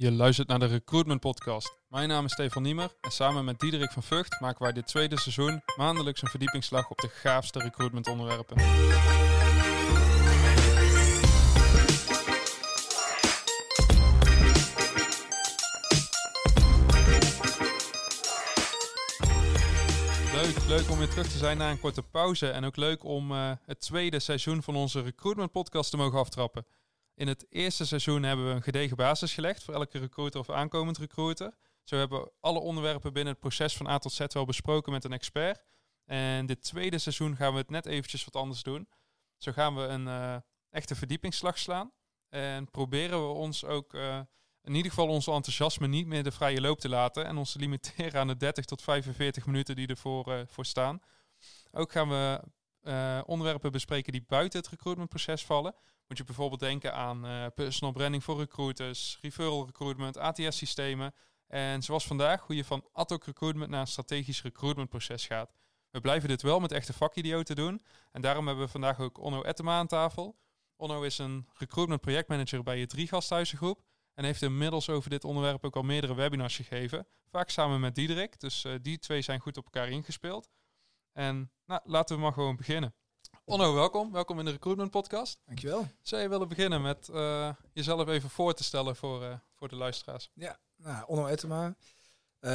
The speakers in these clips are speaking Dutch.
Je luistert naar de Recruitment Podcast. Mijn naam is Stefan Niemer en samen met Diederik van Vught maken wij dit tweede seizoen maandelijks een verdiepingsslag op de gaafste recruitment onderwerpen. Leuk, leuk om weer terug te zijn na een korte pauze en ook leuk om uh, het tweede seizoen van onze Recruitment Podcast te mogen aftrappen. In het eerste seizoen hebben we een gedegen basis gelegd voor elke recruiter of aankomend recruiter. Zo hebben we alle onderwerpen binnen het proces van A tot Z wel besproken met een expert. En dit tweede seizoen gaan we het net eventjes wat anders doen. Zo gaan we een uh, echte verdiepingsslag slaan. En proberen we ons ook uh, in ieder geval onze enthousiasme niet meer de vrije loop te laten. En ons te limiteren aan de 30 tot 45 minuten die ervoor uh, voor staan. Ook gaan we onderwerpen bespreken die buiten het recruitmentproces vallen. Moet je bijvoorbeeld denken aan uh, personal branding voor recruiters, referral recruitment, ATS-systemen. En zoals vandaag, hoe je van ad hoc recruitment naar een strategisch recruitmentproces gaat. We blijven dit wel met echte vakidioten doen. En daarom hebben we vandaag ook Onno Ettema aan tafel. Onno is een recruitment projectmanager bij je drie gasthuizengroep. En heeft inmiddels over dit onderwerp ook al meerdere webinars gegeven. Vaak samen met Diederik. Dus uh, die twee zijn goed op elkaar ingespeeld. En nou, laten we maar gewoon beginnen. Onno, welkom. Welkom in de Recruitment Podcast. Dankjewel. Zou je willen beginnen met uh, jezelf even voor te stellen voor, uh, voor de luisteraars? Ja, nou, Onno Ettema. Uh,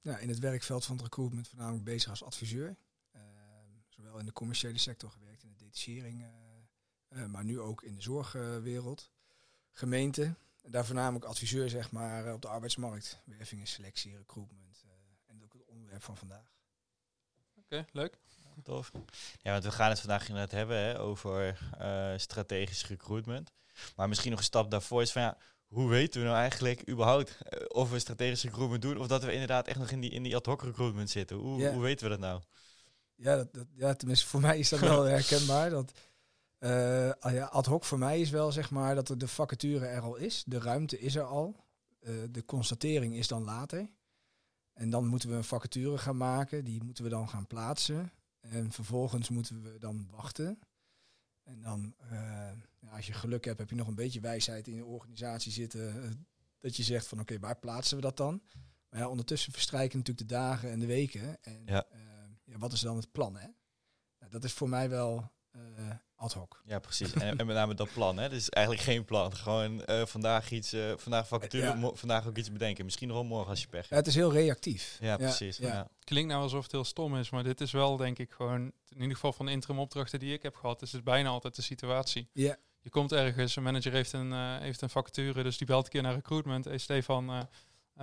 ja, in het werkveld van het recruitment voornamelijk bezig als adviseur. Ehm, zowel in de commerciële sector gewerkt, in de detachering, eh, maar nu ook in de zorgwereld. Gemeente. Daar voornamelijk adviseur zeg maar, op de arbeidsmarkt. Werving en selectie, recruitment. en ook het onderwerp van vandaag. Oké, okay, leuk. Tof. Ja, want we gaan het vandaag inderdaad hebben hè, over uh, strategisch recruitment. Maar misschien nog een stap daarvoor is van ja, hoe weten we nou eigenlijk überhaupt uh, of we strategisch recruitment doen of dat we inderdaad echt nog in die, in die ad hoc recruitment zitten? Hoe, hoe weten we dat nou? Ja, dat, dat- ja, tenminste voor mij is dat wel herkenbaar. Dat, eh, ah ja, ad hoc voor mij is wel zeg maar dat er de vacature er al is. De ruimte is er al. Eh, de constatering is dan later. En dan moeten we een vacature gaan maken. Die moeten we dan gaan plaatsen. En vervolgens moeten we dan wachten. En dan, eh, ja, als je geluk hebt, heb je nog een beetje wijsheid in je organisatie zitten. eh, dat je zegt van oké, waar plaatsen we dat dan? Maar ja, ondertussen verstrijken natuurlijk de dagen en de weken. En Ja. eh, ja, wat is dan het plan? Hè? Nou, dat is voor mij wel ad hoc. Ja, precies. En, en met name dat plan. Hè. Dus eigenlijk geen plan. Gewoon eh, vandaag iets, eh, vandaag vacature, Ja. vandaag ook iets bedenken. Misschien nog wel morgen als je pech Ja, hebt. het is heel reactief. Ja, precies. Ja. ja. Klinkt nou alsof het heel stom is, maar dit is wel denk ik gewoon, in ieder geval van de interim opdrachten die ik heb gehad, is het bijna altijd de situatie. Ja. Je komt ergens, een manager heeft een, eh, heeft een vacature, dus die belt een keer naar recruitment. Hey Stefan, eh,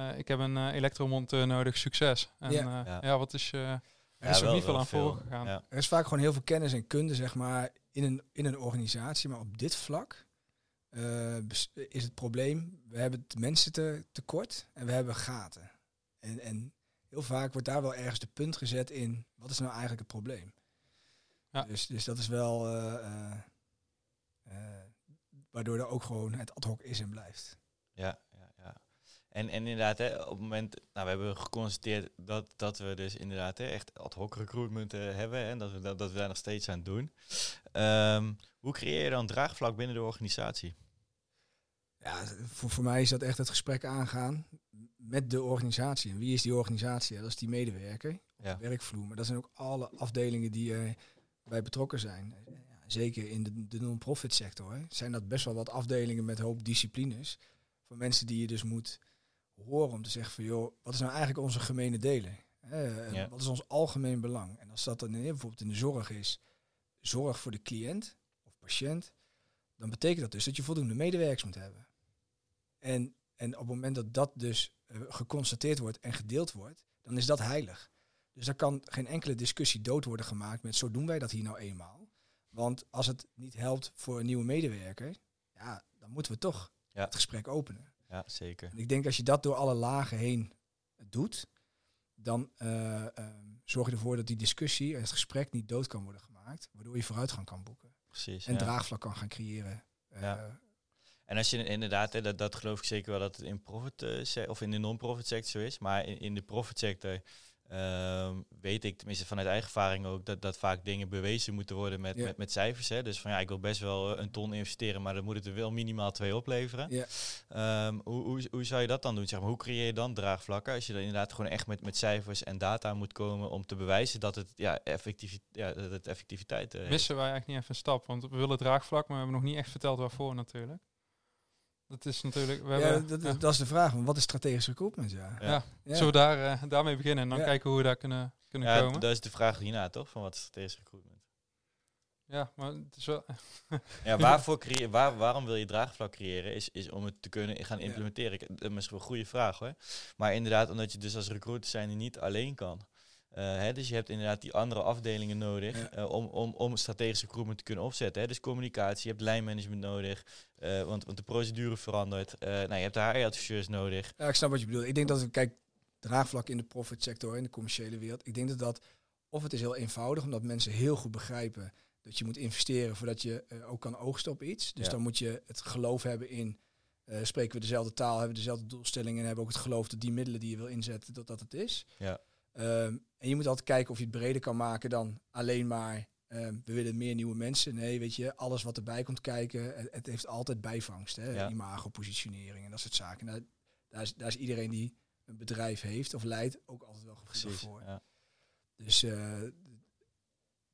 eh, ik heb een elektromonteur nodig, succes. En Ja. ja, Ja. ja wat is je... Er Ja, is wel- niet veel aan voorgegaan. Ja. Er is vaak gewoon heel veel kennis en kunde, zeg maar, in een, in een organisatie. Maar op dit vlak eh, is het probleem, we hebben het mensen te, tekort en we hebben gaten. En, en heel vaak wordt daar wel ergens de punt gezet in, wat is nou eigenlijk het probleem? Ja. Dus, dus dat is wel, eh, eh, eh, waardoor er ook gewoon het ad hoc is en blijft. Ja, ja, ja. En, en inderdaad, hè, op het moment, nou, we hebben geconstateerd dat, dat we dus inderdaad hè, echt ad hoc recruitment eh, hebben hè, en dat we, dat, dat we daar nog steeds aan doen. Ehm, hoe creëer je dan draagvlak binnen de organisatie? Ja, voor, voor mij is dat echt het gesprek aangaan met de organisatie. En wie is die organisatie? Dat is die medewerker op Ja. de werkvloer. Maar dat zijn ook alle afdelingen die er bij betrokken zijn. Zeker in de, de non-profit sector hè, zijn dat best wel wat afdelingen met een hoop disciplines. Van mensen die je dus moet horen om te zeggen van joh, wat is nou eigenlijk onze gemene delen? Ja. Wat is ons algemeen belang? En als dat dan eh, bijvoorbeeld in de zorg is, zorg voor de cliënt of patiënt, dan betekent dat dus dat je voldoende medewerkers moet hebben. En, en op het moment dat dat dus eh, geconstateerd wordt en gedeeld wordt, dan is dat heilig. Dus er kan geen enkele discussie dood worden gemaakt met zo doen wij dat hier nou eenmaal. Want als het niet helpt voor een nieuwe medewerker, ja, dan moeten we toch Ja. het gesprek openen. Ja, zeker. En ik denk als je dat door alle lagen heen doet, dan eh, ehm, zorg je ervoor dat die discussie en het gesprek niet dood kan worden gemaakt, waardoor je vooruitgang kan boeken Precies. en ja. draagvlak kan gaan creëren. Eh, Ja. En als je inderdaad, hè, dat, dat geloof ik zeker wel dat het in profit eh, of in de non-profit sector zo is, maar in, in de profit sector, ehm, weet ik, tenminste vanuit eigen ervaring ook, dat, dat vaak dingen bewezen moeten worden met, Ja. met, met cijfers. Hè. Dus van ja, ik wil best wel een ton investeren, maar dan moet het er wel minimaal twee opleveren. Ja. Ehm, hoe, hoe, hoe zou je dat dan doen? Zeg maar, hoe creëer je dan draagvlakken als je dan inderdaad gewoon echt met, met cijfers en data moet komen om te bewijzen dat het, ja, ja, dat het effectiviteit eh, heeft? Missen wij eigenlijk niet even een stap, want we willen draagvlak, maar we hebben nog niet echt verteld waarvoor natuurlijk. Dat is natuurlijk, we Ja, hebben, dat, ja. dat is de vraag. Wat is strategisch recruitment? Ja. Ja. Zullen we daar, eh, daarmee beginnen en dan Ja. kijken hoe we daar kunnen, kunnen Ja, komen? dat is de vraag hierna, toch? Van wat is strategisch recruitment? Ja, maar het is wel, Ja, waarvoor waar, waarom wil je draagvlak creëren? Is, is om het te kunnen gaan implementeren. Dat is wel een goede vraag hoor. Maar inderdaad, omdat je dus als recruiter zijn niet alleen kan. Eh, hè, dus je hebt inderdaad die andere afdelingen nodig Ja. eh, om, om, om strategisch recruitment te kunnen opzetten. Hè. Dus communicatie, je hebt lijnmanagement nodig, eh, want, want de procedure verandert. Nou, je hebt de HR-adviseurs nodig. Ja, ik snap wat je bedoelt. Ik denk dat kijk, draagvlak in de profitsector, in de commerciële wereld. Ik denk dat dat, of het is heel eenvoudig, omdat mensen heel goed begrijpen dat je moet investeren voordat je ook kan oogsten op iets. Dus Ja. dan moet je het geloof hebben in, spreken we dezelfde taal, hebben we dezelfde doelstellingen en hebben ook het geloof dat die middelen die je wil inzetten, dat dat het is. Ja. Ehm, en je moet altijd kijken of je het breder kan maken dan alleen maar, ehm, we willen meer nieuwe mensen. Nee, weet je, alles wat erbij komt kijken, het, het heeft altijd bijvangst. Hè? Ja. Imago, positionering en dat soort zaken. Nou, daar, is, daar is iedereen die een bedrijf heeft of leidt ook altijd wel gevoelig voor. Ja. Dus eh,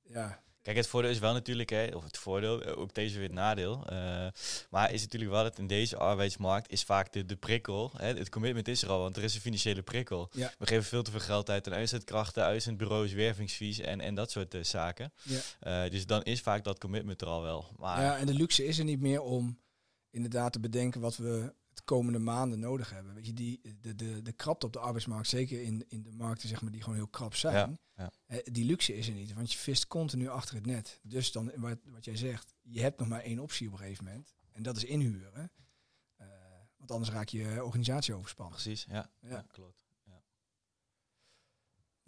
ja, Kijk, het voordeel is wel natuurlijk, hè, of het voordeel, eh, ook deze weer het nadeel. eh, maar is natuurlijk wel dat in deze arbeidsmarkt is vaak de, de prikkel. Hè, het commitment is er al, want er is een financiële prikkel. Ja. We geven veel te veel geld uit aan uitzendkrachten, uitzendbureaus, wervingsfees en, en dat soort eh, zaken. Ja. Dus dan is vaak dat commitment er al wel. Maar ja, en de luxe is er niet meer om inderdaad te bedenken wat we komende maanden nodig hebben. Weet je, die, de, de, de krapte op de arbeidsmarkt, zeker in, in de markten zeg maar, die gewoon heel krap zijn, ja. eh, die luxe is er niet. Want je vist continu achter het net. Dus dan, wat, wat jij zegt, je hebt nog maar één optie op een gegeven moment. En dat is inhuren. Eh, want anders raak je organisatie overspannen. precies, ja, ja. Ja. klopt.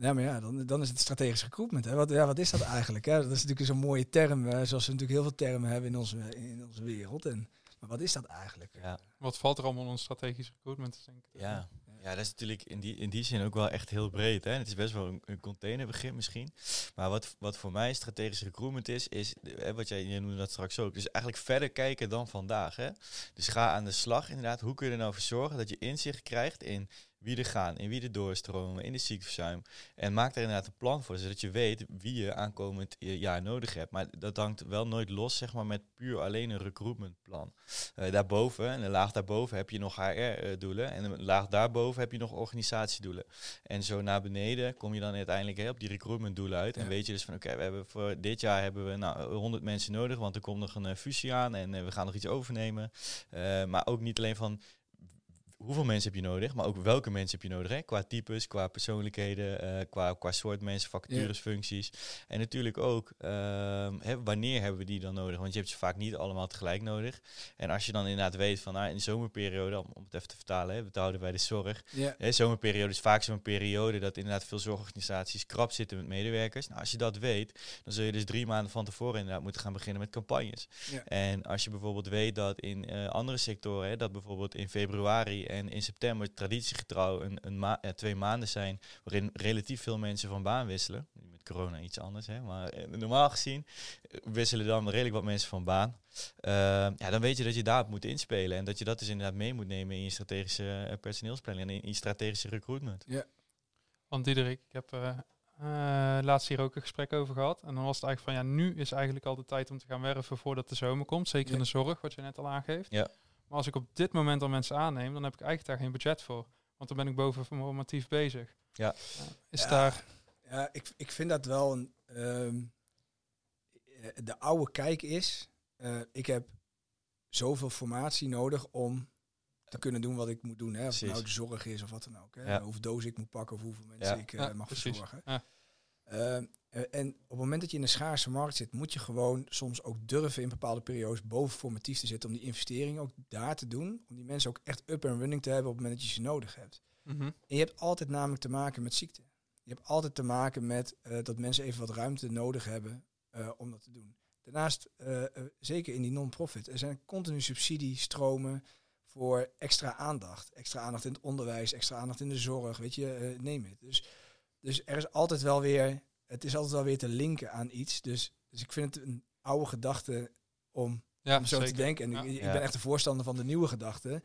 Ja, maar ja, dan, dan is het strategisch recruitment. Hè. Wat, ja, wat is dat eigenlijk? Hè? Dat is natuurlijk zo'n mooie term, eh, zoals we natuurlijk heel veel termen hebben in onze, in onze wereld. En, maar wat is dat eigenlijk? Ja. wat valt er allemaal onder strategisch recruitment? Denk ik. Ja. ja, dat is natuurlijk in die, in die zin ook wel echt heel breed. Hè? Het is best wel een, een containerbegrip misschien. Maar wat, wat voor mij strategisch recruitment is, is hè, wat jij, jij noemde dat straks ook. Dus eigenlijk verder kijken dan vandaag. Hè? Dus ga aan de slag inderdaad. Hoe kun je er nou voor zorgen dat je inzicht krijgt in wie er gaan, in wie er doorstromen, in de ziekteverzuim. En maak daar inderdaad een plan voor, zodat je weet wie je aankomend jaar nodig hebt. Maar dat hangt wel nooit los, zeg maar, met puur alleen een recruitmentplan. Uh, daarboven, en een laag daarboven heb je nog HR-doelen. En een laag daarboven heb je nog organisatiedoelen. En zo naar beneden kom je dan uiteindelijk op die recruitmentdoelen uit. Ja. En weet je dus van, oké, we hebben voor dit jaar hebben we nou 100 mensen nodig, want er komt nog een uh, fusie aan en uh, we gaan nog iets overnemen. Maar ook niet alleen van hoeveel mensen heb je nodig, maar ook welke mensen heb je nodig. Hè? Qua types, qua persoonlijkheden, uh, qua, qua soort mensen, vacatures, functies. En natuurlijk ook, uh, hè, wanneer hebben we die dan nodig? Want je hebt ze vaak niet allemaal tegelijk nodig. En als je dan inderdaad weet van, nou, in de zomerperiode, om het even te vertalen, hè, houden bij de zorg. Yeah. Hè, zomerperiode is vaak zo'n periode dat inderdaad veel zorgorganisaties krap zitten met medewerkers. Nou, als je dat weet, dan zul je dus drie maanden van tevoren inderdaad moeten gaan beginnen met campagnes. En als je bijvoorbeeld weet dat in uh, andere sectoren, hè, dat bijvoorbeeld in februari en in september traditiegetrouw een, een ma ja, twee maanden zijn waarin relatief veel mensen van baan wisselen. Met corona iets anders, hè, maar eh, normaal gezien eh, wisselen dan redelijk wat mensen van baan. Uh, ja, dan weet je dat je daarop moet inspelen en dat je dat dus inderdaad mee moet nemen in je strategische uh, personeelsplanning en in je strategische recruitment. Ja. Want Diederik, ik heb uh, laatst hier ook een gesprek over gehad. En dan was het eigenlijk van ja, nu is eigenlijk al de tijd om te gaan werven voordat de zomer komt. Zeker Ja. in de zorg, wat je net al aangeeft. Ja. Maar als ik op dit moment al mensen aanneem, dan heb ik eigenlijk daar geen budget voor. Want dan ben ik boven normatief bezig. Ja. is Ja. daar... Ja, ik, ik vind dat wel een. ehm, de oude kijk is. eh, ik heb zoveel formatie nodig om te kunnen doen wat ik moet doen. Hè? Of het nou de zorg is of wat dan ook. Hè? Ja. Hoeveel dozen ik moet pakken of hoeveel mensen Ja. ik eh, Ja, mag precies. verzorgen. Ja. Eh, en op het moment dat je in een schaarse markt zit, moet je gewoon soms ook durven in bepaalde periodes boven formatief te zitten om die investering ook daar te doen. Om die mensen ook echt up en running te hebben op het moment dat je ze nodig hebt. Mhm. En je hebt altijd namelijk te maken met ziekte. Je hebt altijd te maken met eh, dat mensen even wat ruimte nodig hebben eh, om dat te doen. Daarnaast, zeker in die non-profit, er zijn continu subsidiestromen voor extra aandacht. Extra aandacht in het onderwijs, extra aandacht in de zorg, weet je, neem het. Dus Dus er is altijd wel weer, het is altijd wel weer te linken aan iets. Dus, dus ik vind het een oude gedachte om, Ja, om zo zeker. te denken. En Ja. ik, ik Ja. ben echt een voorstander van de nieuwe gedachte.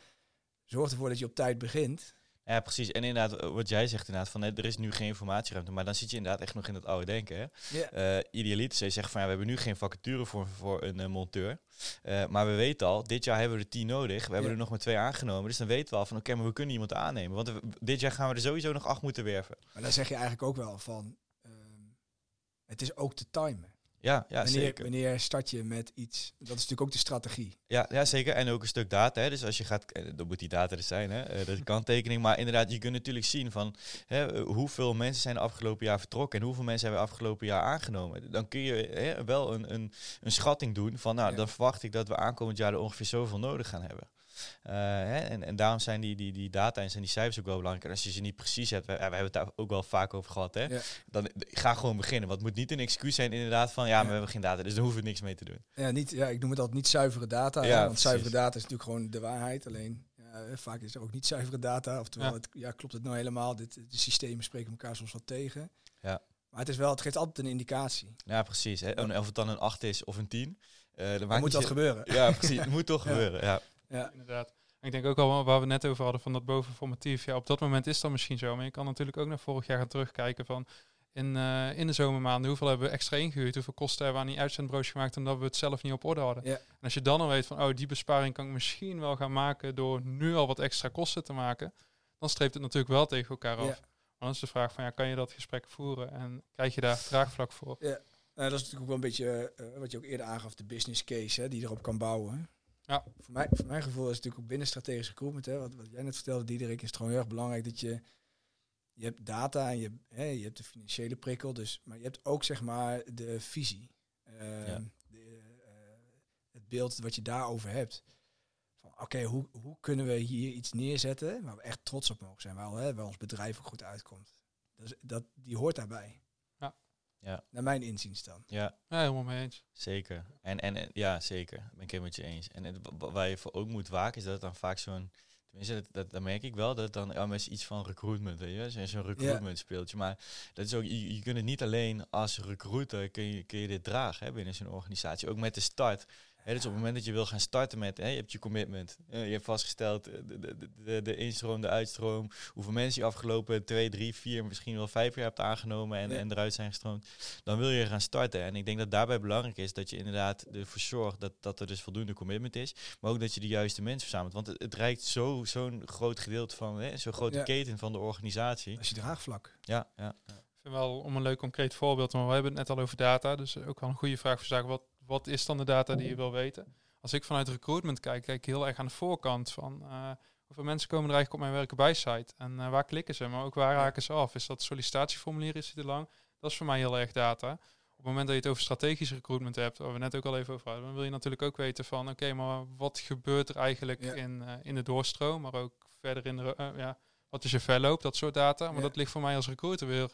Zorg ervoor dat je op tijd begint. Ja, precies. En inderdaad, eh, wat jij zegt inderdaad, van er is nu geen informatieruimte. Maar dan zit je inderdaad echt nog in het oude denken. Hè? Ja. Eh idealiter, ze zeggen van ja, we hebben nu geen vacature voor, voor een eh, monteur. Eh, maar we weten al, dit jaar hebben we er tien nodig. We hebben er nog maar twee aangenomen. Dus dan weten we al van oké, maar we kunnen iemand aannemen. Want we- dit jaar gaan we er sowieso nog acht moeten werven. Maar dan zeg je eigenlijk ook wel van, het is ook te timen. Ja, ja wanneer, zeker. wanneer start je met iets? Dat is natuurlijk ook de strategie. Ja, ja, zeker. En ook een stuk data. Hè. Dus als je gaat, eh, dan moet die data er zijn, hè. Eh, dat kanttekening. Maar inderdaad, je kunt natuurlijk zien van hè, eh, hoeveel mensen zijn de afgelopen jaar vertrokken en hoeveel mensen hebben we afgelopen jaar aangenomen. Dan kun je hè, wel een, een, een schatting doen van, nou, Ja. dan verwacht ik dat we aankomend jaar er ongeveer zoveel nodig gaan hebben. Eh, hè, en, en daarom zijn die, die, die data en zijn die cijfers ook wel belangrijk. En als je ze niet precies hebt, we, we hebben het daar ook wel vaak over gehad, hè, Ja. dan ga gewoon beginnen. Want het moet niet een excuus zijn inderdaad van, ja, maar we hebben geen data, dus daar hoeven we niks mee te doen. Ja, niet, ja, ik noem het altijd niet zuivere data. hè, Ja, want precies. zuivere data is natuurlijk gewoon de waarheid. Alleen ja, vaak is er ook niet zuivere data. Oftewel, Ja. Het, ja, klopt het nou helemaal? Dit, de systemen spreken elkaar soms wat tegen. Ja. Maar het, is wel, het geeft altijd een indicatie. Ja, precies. Hè. En of het dan een 8 is of een 10. eh dan Er maakt moet wat zo- gebeuren. Ja, precies. Het moet toch Ja. gebeuren. Ja. Ja. Inderdaad. En ik denk ook al waar we net over hadden van dat bovenformatief. Ja, op dat moment is dat misschien zo. Maar je kan natuurlijk ook naar vorig jaar gaan terugkijken van in, eh, in de zomermaanden hoeveel hebben we extra ingehuurd, hoeveel kosten hebben we aan die uitzendbureaus gemaakt omdat we het zelf niet op orde hadden. Ja. En als je dan al weet van oh die besparing kan ik misschien wel gaan maken door nu al wat extra kosten te maken, dan streept het natuurlijk wel tegen elkaar af. Ja. Maar dan is de vraag van ja, kan je dat gesprek voeren en krijg je daar draagvlak voor? Nou, dat is natuurlijk ook wel een beetje eh, wat je ook eerder aangaf, de business case hè, die erop kan bouwen. Ja. Voor, mij, voor mijn gevoel is het natuurlijk ook binnen strategisch recruitment, hè, wat, wat jij net vertelde, Diederik, is het gewoon heel erg belangrijk dat je, je hebt data en je, hè, je hebt de financiële prikkel, dus, maar je hebt ook zeg maar de visie. Ehm, Ja. de, eh, het beeld wat je daarover hebt. Van oké, hoe, hoe kunnen we hier iets neerzetten waar we echt trots op mogen zijn, waar, hè, waar ons bedrijf ook goed uitkomt. Dus dat, die hoort daarbij. Ja. Naar mijn inziens dan. ja, Ja, helemaal mee eens. zeker. En, en en- ja, zeker. Ben ik helemaal met je eens. En het, wa- waar je voor ook moet waken, is dat het dan vaak zo'n... Tenminste, dat, dat, dat merk ik wel, dat het dan ja, iets van recruitment, weet je, zo'n zo'n recruitment speeltje. Maar dat is ook, je, je kunt het niet alleen als recruiter, kun je, kun je dit dragen hè, binnen zo'n organisatie. Ook met de start. Hè, dus op het moment dat je wil gaan starten met, hè, je hebt je commitment, eh, je hebt vastgesteld eh, de, de, de, de, instroom, de uitstroom, hoeveel mensen je afgelopen twee, drie, vier, misschien wel vijf jaar hebt aangenomen en, Ja. en eruit zijn gestroomd, dan wil je gaan starten. En ik denk dat daarbij belangrijk is dat je inderdaad ervoor zorgt dat, dat er dus voldoende commitment is, maar ook dat je de juiste mensen verzamelt. Want het, het reikt zo, zo'n groot gedeelte van, hè, zo'n grote Ja. keten van de organisatie. Als je draagvlak. Ja, ja. Ik vind wel om een leuk concreet voorbeeld, maar we hebben het net al over data, dus ook wel een goede vraag voor zaken. Wat, wat is dan de data die je wil weten? Als ik vanuit recruitment kijk, kijk ik heel erg aan de voorkant van eh, hoeveel mensen komen er eigenlijk op mijn werken bij site en eh, waar klikken ze, maar ook waar raken ze af? Is dat sollicitatieformulier, is die te lang? Dat is voor mij heel erg data. Op het moment dat je het over strategisch recruitment hebt, waar we net ook al even over hadden, dan wil je natuurlijk ook weten van, oké, maar wat gebeurt er eigenlijk Ja. in, eh, in de doorstroom, maar ook verder in de, ja, wat is je verloop, dat soort data. Maar Ja. dat ligt voor mij als recruiter weer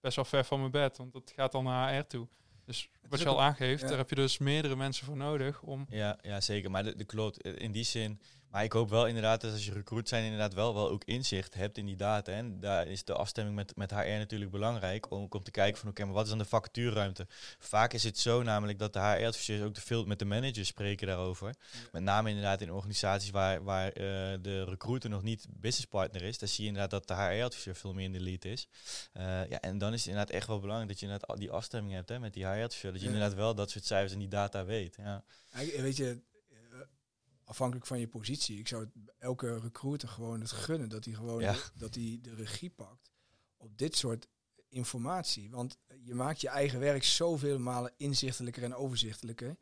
best wel ver van mijn bed, want dat gaat dan naar HR toe. Dus wat je al aangeeft, ja. daar heb je dus meerdere mensen voor nodig om... Ja, ja zeker. Maar de, de klopt. eh, In die zin. Maar ik hoop wel inderdaad dat als je recruit zijn, inderdaad wel, wel ook inzicht hebt in die data. En daar is de afstemming met, met HR natuurlijk belangrijk. Om, om te kijken van oké, maar wat is dan de vacatureruimte? Vaak is het zo namelijk dat de HR-adviseurs ook te veel met de managers spreken daarover. Met name inderdaad in organisaties waar, waar eh, de recruiter nog niet businesspartner is. Daar zie je inderdaad dat de HR-adviseur veel meer in de lead is. Eh, ja, en dan is het inderdaad echt wel belangrijk dat je inderdaad al die afstemming hebt hè, met die HR-adviseur. Dat je inderdaad wel dat soort cijfers en die data weet. Ja. Weet je, afhankelijk van je positie, ik zou elke recruiter gewoon het gunnen dat hij gewoon Ja. de, dat hij de regie pakt op dit soort informatie. Want je maakt je eigen werk zoveel malen inzichtelijker en overzichtelijker.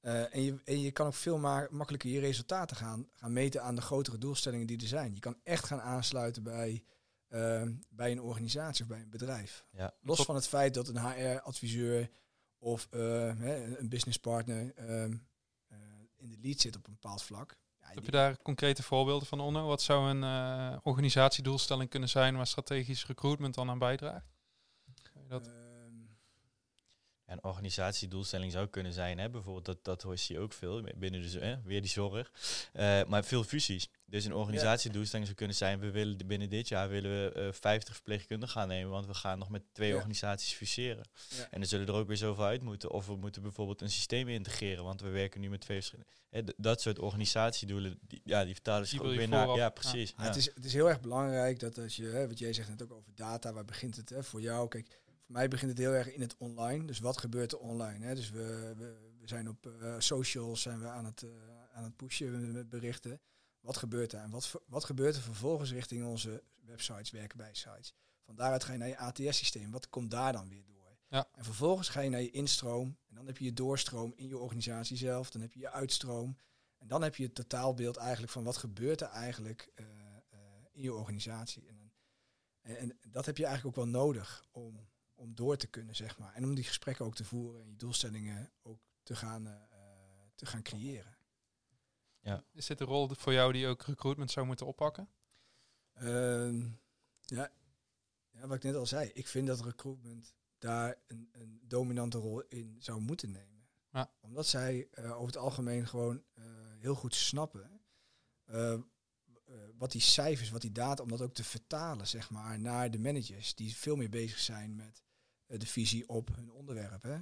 Eh, en, je, en je kan ook veel ma makkelijker je resultaten gaan, gaan meten aan de grotere doelstellingen die er zijn. Je kan echt gaan aansluiten bij, eh, bij een organisatie of bij een bedrijf. Ja. Los van het feit dat een HR-adviseur of eh, een businesspartner ehm, eh, in de lead zit op een bepaald vlak. Ja, Heb je daar concrete voorbeelden van, Onno? Wat zou een eh, organisatiedoelstelling kunnen zijn waar strategisch recruitment dan aan bijdraagt? Dat? ehm, een organisatiedoelstelling zou kunnen zijn, hè, bijvoorbeeld, dat, dat hoor je ook veel binnen de, hè, weer die zorg, Eh, maar veel fusies. Dus een organisatiedoelstelling zou kunnen zijn, we willen binnen dit jaar willen we eh, 50 verpleegkundigen gaan nemen, want we gaan nog met twee Ja. organisaties fuseren. Ja. En dan zullen er ook weer zoveel uit moeten. Of we moeten bijvoorbeeld een systeem integreren, want we werken nu met twee verschillende. Hè, dat soort organisatiedoelen, die, ja, die vertalen zich ook weer naar. Ja, ja. precies. Ja, ja. Het, is, het is heel erg belangrijk dat als je, hè, wat jij zegt net ook over data, waar begint het hè, voor jou? Kijk, voor mij begint het heel erg in het online. Dus wat gebeurt er online? Hè? Dus we, we, we zijn op eh, socials zijn we aan het, eh, aan het pushen met berichten. Wat gebeurt er? En wat, wat gebeurt er vervolgens richting onze websites, werken bij sites? Van daaruit ga je naar je ATS-systeem. Wat komt daar dan weer door? Ja. En vervolgens ga je naar je instroom. En dan heb je je doorstroom in je organisatie zelf. Dan heb je je uitstroom. En dan heb je het totaalbeeld eigenlijk van wat gebeurt er eigenlijk eh, in je organisatie. En, en dat heb je eigenlijk ook wel nodig om, om door te kunnen, zeg maar. En om die gesprekken ook te voeren en je doelstellingen ook te gaan, eh, te gaan creëren. Is dit een rol voor jou die ook recruitment zou moeten oppakken? Ehm, ja, ja, wat ik net al zei, ik vind dat recruitment daar een, een dominante rol in zou moeten nemen. Ja. Omdat zij eh, over het algemeen gewoon eh, heel goed snappen wat die cijfers, wat die data, om dat ook te vertalen, zeg maar, naar de managers die veel meer bezig zijn met de visie op hun onderwerp. Hè.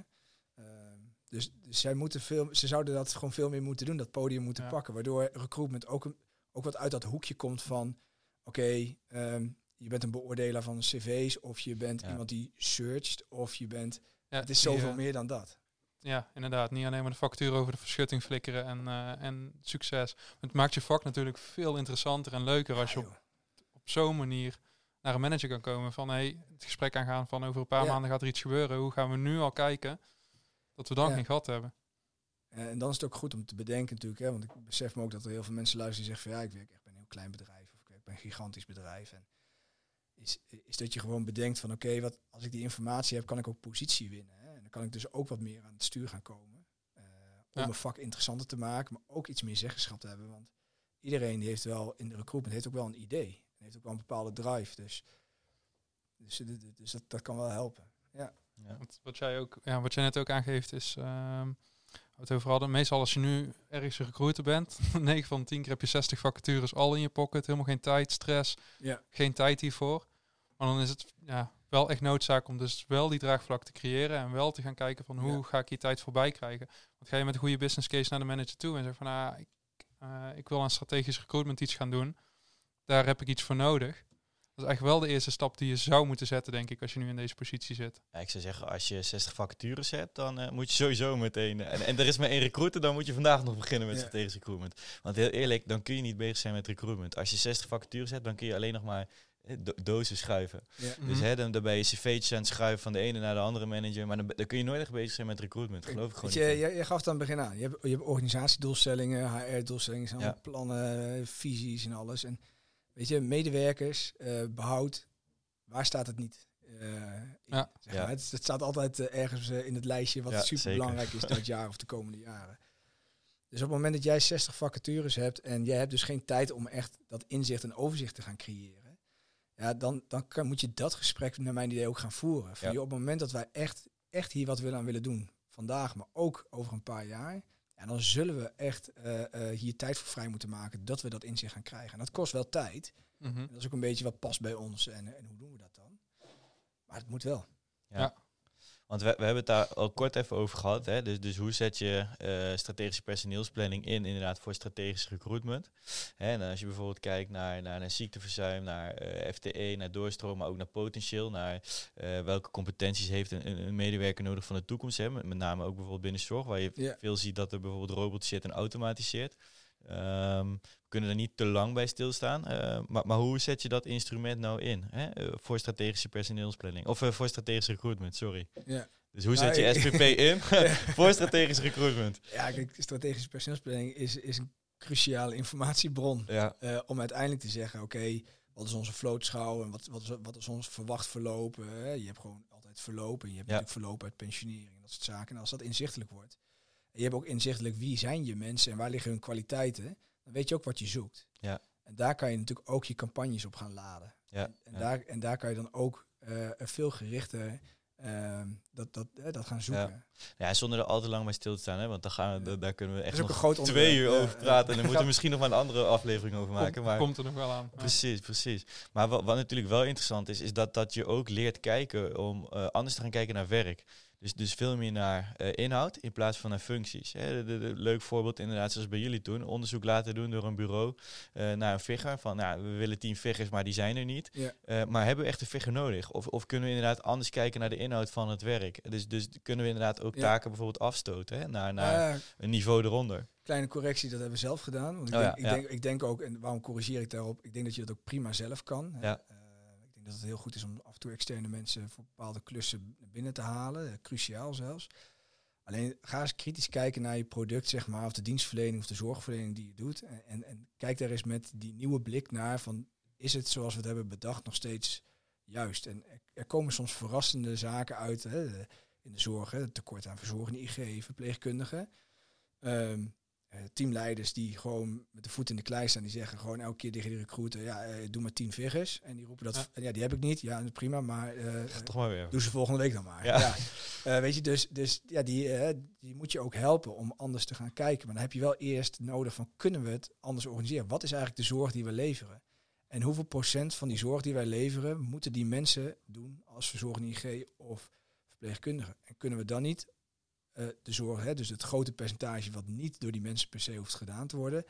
Ehm, dus, dus zij moeten veel, ze zouden dat gewoon veel meer moeten doen, dat podium moeten Ja. pakken, waardoor recruitment ook, een, ook wat uit dat hoekje komt van oké, ehm, je bent een beoordelaar van cv's of je bent Ja. iemand die searcht of je bent... Ja, het is die, zoveel eh, meer dan dat. Ja, inderdaad. Niet alleen maar de factuur over de verschutting flikkeren en, eh, en succes. Het maakt je vak natuurlijk veel interessanter en leuker als je op, op zo'n manier naar een manager kan komen. Van hey, het gesprek aangaan van over een paar Ja. maanden gaat er iets gebeuren. Hoe gaan we nu al kijken dat we dan Ja. geen gat hebben? En dan is het ook goed om te bedenken natuurlijk, hè, want ik besef me ook dat er heel veel mensen luisteren die zeggen van ja, ik werk echt bij een heel klein bedrijf of ik werk bij een gigantisch bedrijf. En is, is dat je gewoon bedenkt van oké, wat als ik die informatie heb, kan ik ook positie winnen. Hè? En dan kan ik dus ook wat meer aan het stuur gaan komen. eh, om Ja. mijn vak interessanter te maken, maar ook iets meer zeggenschap te hebben. Want iedereen die heeft wel in de recruitment heeft ook wel een idee. En heeft ook wel een bepaalde drive. Dus, dus, dus, dus dat, dat kan wel helpen. Ja. Ja. Want wat jij ook, ja, wat jij net ook aangeeft is, ehm we het over hadden, meestal als je nu ergens een recruiter bent, 9 van 10 keer heb je 60 vacatures al in je pocket, helemaal geen tijd, stress, Ja. geen tijd hiervoor. Maar dan is het ja, wel echt noodzaak om dus wel die draagvlak te creëren en wel te gaan kijken van hoe Ja. ga ik hier tijd voorbij krijgen. Want ga je met een goede business case naar de manager toe en zeg van ah, ik, eh, ik wil aan strategisch recruitment iets gaan doen, daar heb ik iets voor nodig. Dat is eigenlijk wel de eerste stap die je zou moeten zetten, denk ik, als je nu in deze positie zit. Ja, ik zou zeggen, als je 60 vacatures hebt, dan eh, moet je sowieso meteen... eh, en, en er is maar één recruiter, dan moet je vandaag nog beginnen met Ja. strategisch recruitment. Want heel eerlijk, dan kun je niet bezig zijn met recruitment. Als je 60 vacatures hebt, dan kun je alleen nog maar eh, do- dozen schuiven. Ja. Dus Mhm. hè, dan, dan ben je cv'tjes aan het schuiven van de ene naar de andere manager. Maar dan, ben- dan kun je nooit echt bezig zijn met recruitment. Geloof ik gewoon je, jij, jij gaf het aan het begin aan. Je hebt, je hebt organisatiedoelstellingen, HR-doelstellingen, plannen, visies en alles. En weet je, medewerkers, eh, behoud, waar staat het niet? eh, Ja. zeg Ja. maar. Het, het staat altijd eh, ergens in het lijstje wat Ja, super belangrijk is dat jaar of de komende jaren. Dus op het moment dat jij 60 vacatures hebt en jij hebt dus geen tijd om echt dat inzicht en overzicht te gaan creëren, ja, dan, dan kan, moet je dat gesprek naar mijn idee ook gaan voeren. Van, Ja. joh, op het moment dat wij echt, echt hier wat willen aan willen doen, vandaag, maar ook over een paar jaar, ja, dan zullen we echt eh, eh, hier tijd voor vrij moeten maken dat we dat inzicht gaan krijgen. En dat kost wel tijd. Mhm. En dat is ook een beetje wat past bij ons en, en hoe doen we dat dan? Maar het moet wel. Want we, we hebben het daar al kort even over gehad. Hè? Dus, dus hoe zet je eh, strategische personeelsplanning in, inderdaad, voor strategisch recruitment? Hè, en als je bijvoorbeeld kijkt naar, naar, naar ziekteverzuim, naar eh, FTE, naar doorstroom, maar ook naar potentieel, naar eh, welke competenties heeft een, een medewerker nodig van de toekomst. Hè? Met, met name ook bijvoorbeeld binnen zorg, waar je veel ziet dat er bijvoorbeeld robots zit en automatiseert. Ehm, we kunnen er niet te lang bij stilstaan. eh, maar, maar hoe zet je dat instrument nou in hè? eh, voor strategische personeelsplanning? Of eh, voor strategisch recruitment, sorry. Ja. Dus hoe Nou, zet je SPP in voor strategisch recruitment? Ja, kijk, strategische personeelsplanning is, is een cruciale informatiebron. Ja, om uiteindelijk te zeggen, oké, wat is onze vlootschouw en wat, wat, is, wat is ons verwacht verloop? hè? je hebt gewoon altijd verloop en je hebt Ja. natuurlijk verloop uit pensionering en dat soort zaken. En als dat inzichtelijk wordt, je hebt ook inzichtelijk wie zijn je mensen en waar liggen hun kwaliteiten, dan weet je ook wat je zoekt. Ja. En daar kan je natuurlijk ook je campagnes op gaan laden. ja, En, en ja. daar, en daar kan je dan ook eh, veel gerichter ehm, dat, dat, eh, dat gaan zoeken. Ja, zonder er al te lang bij stil te staan, hè, want dan gaan we, da- daar kunnen we Dat echt is ook een nog groot twee uur over Ja, praten. En ja. dan moeten we misschien nog maar een andere aflevering over maken. Komt, Maar komt er nog wel aan. Ja. Precies, precies. Maar wat, wat natuurlijk wel interessant is, is dat, dat je ook leert kijken om eh, anders te gaan kijken naar werk. Dus, dus veel meer naar eh, inhoud in plaats van naar functies. Hè, de, de- de- leuk voorbeeld inderdaad, zoals bij jullie toen. Onderzoek laten doen door een bureau eh, naar een figure. Van, nou, we willen tien figures, maar die zijn er niet. Ja. Eh, maar hebben we echt een figure nodig? Of, of kunnen we inderdaad anders kijken naar de inhoud van het werk? Dus, dus kunnen we inderdaad ook Ja. taken bijvoorbeeld afstoten hè, naar, naar Eh, een niveau eronder? kleine correctie, dat hebben we zelf gedaan. Want ik, Oh ja, denk, ik, denk, ik denk ook, en waarom corrigeer ik daarop? Ik denk dat je dat ook prima zelf kan. Ja. Dat het heel goed is om af en toe externe mensen voor bepaalde klussen binnen te halen. eh, cruciaal zelfs. Alleen ga eens kritisch kijken naar je product, zeg maar, of de dienstverlening of de zorgverlening die je doet. En, en, kijk daar eens met die nieuwe blik naar van, is het zoals we het hebben bedacht nog steeds juist? En er, komen soms verrassende zaken uit hè, in de zorg. Hè, tekort aan verzorgende IG, verpleegkundigen. Eh, teamleiders die gewoon met de voet in de klei staan, die zeggen gewoon elke keer tegen die recruiter, ja, eh, doe maar tien figures. En die roepen dat, Ja. die heb ik niet. Ja, prima, maar eh, Toch maar weer. doe ze volgende week dan maar. Ja. Ja. Eh, weet je, dus, dus ja, die, eh, die moet je ook helpen om anders te gaan kijken. Maar dan heb je wel eerst nodig van, kunnen we het anders organiseren? Wat is eigenlijk de zorg die we leveren? En hoeveel procent van die zorg die wij leveren, moeten die mensen doen als verzorgende IG of verpleegkundigen? En kunnen we dan niet eh, de zorg, hè, dus het grote percentage wat niet door die mensen per se hoeft gedaan te worden,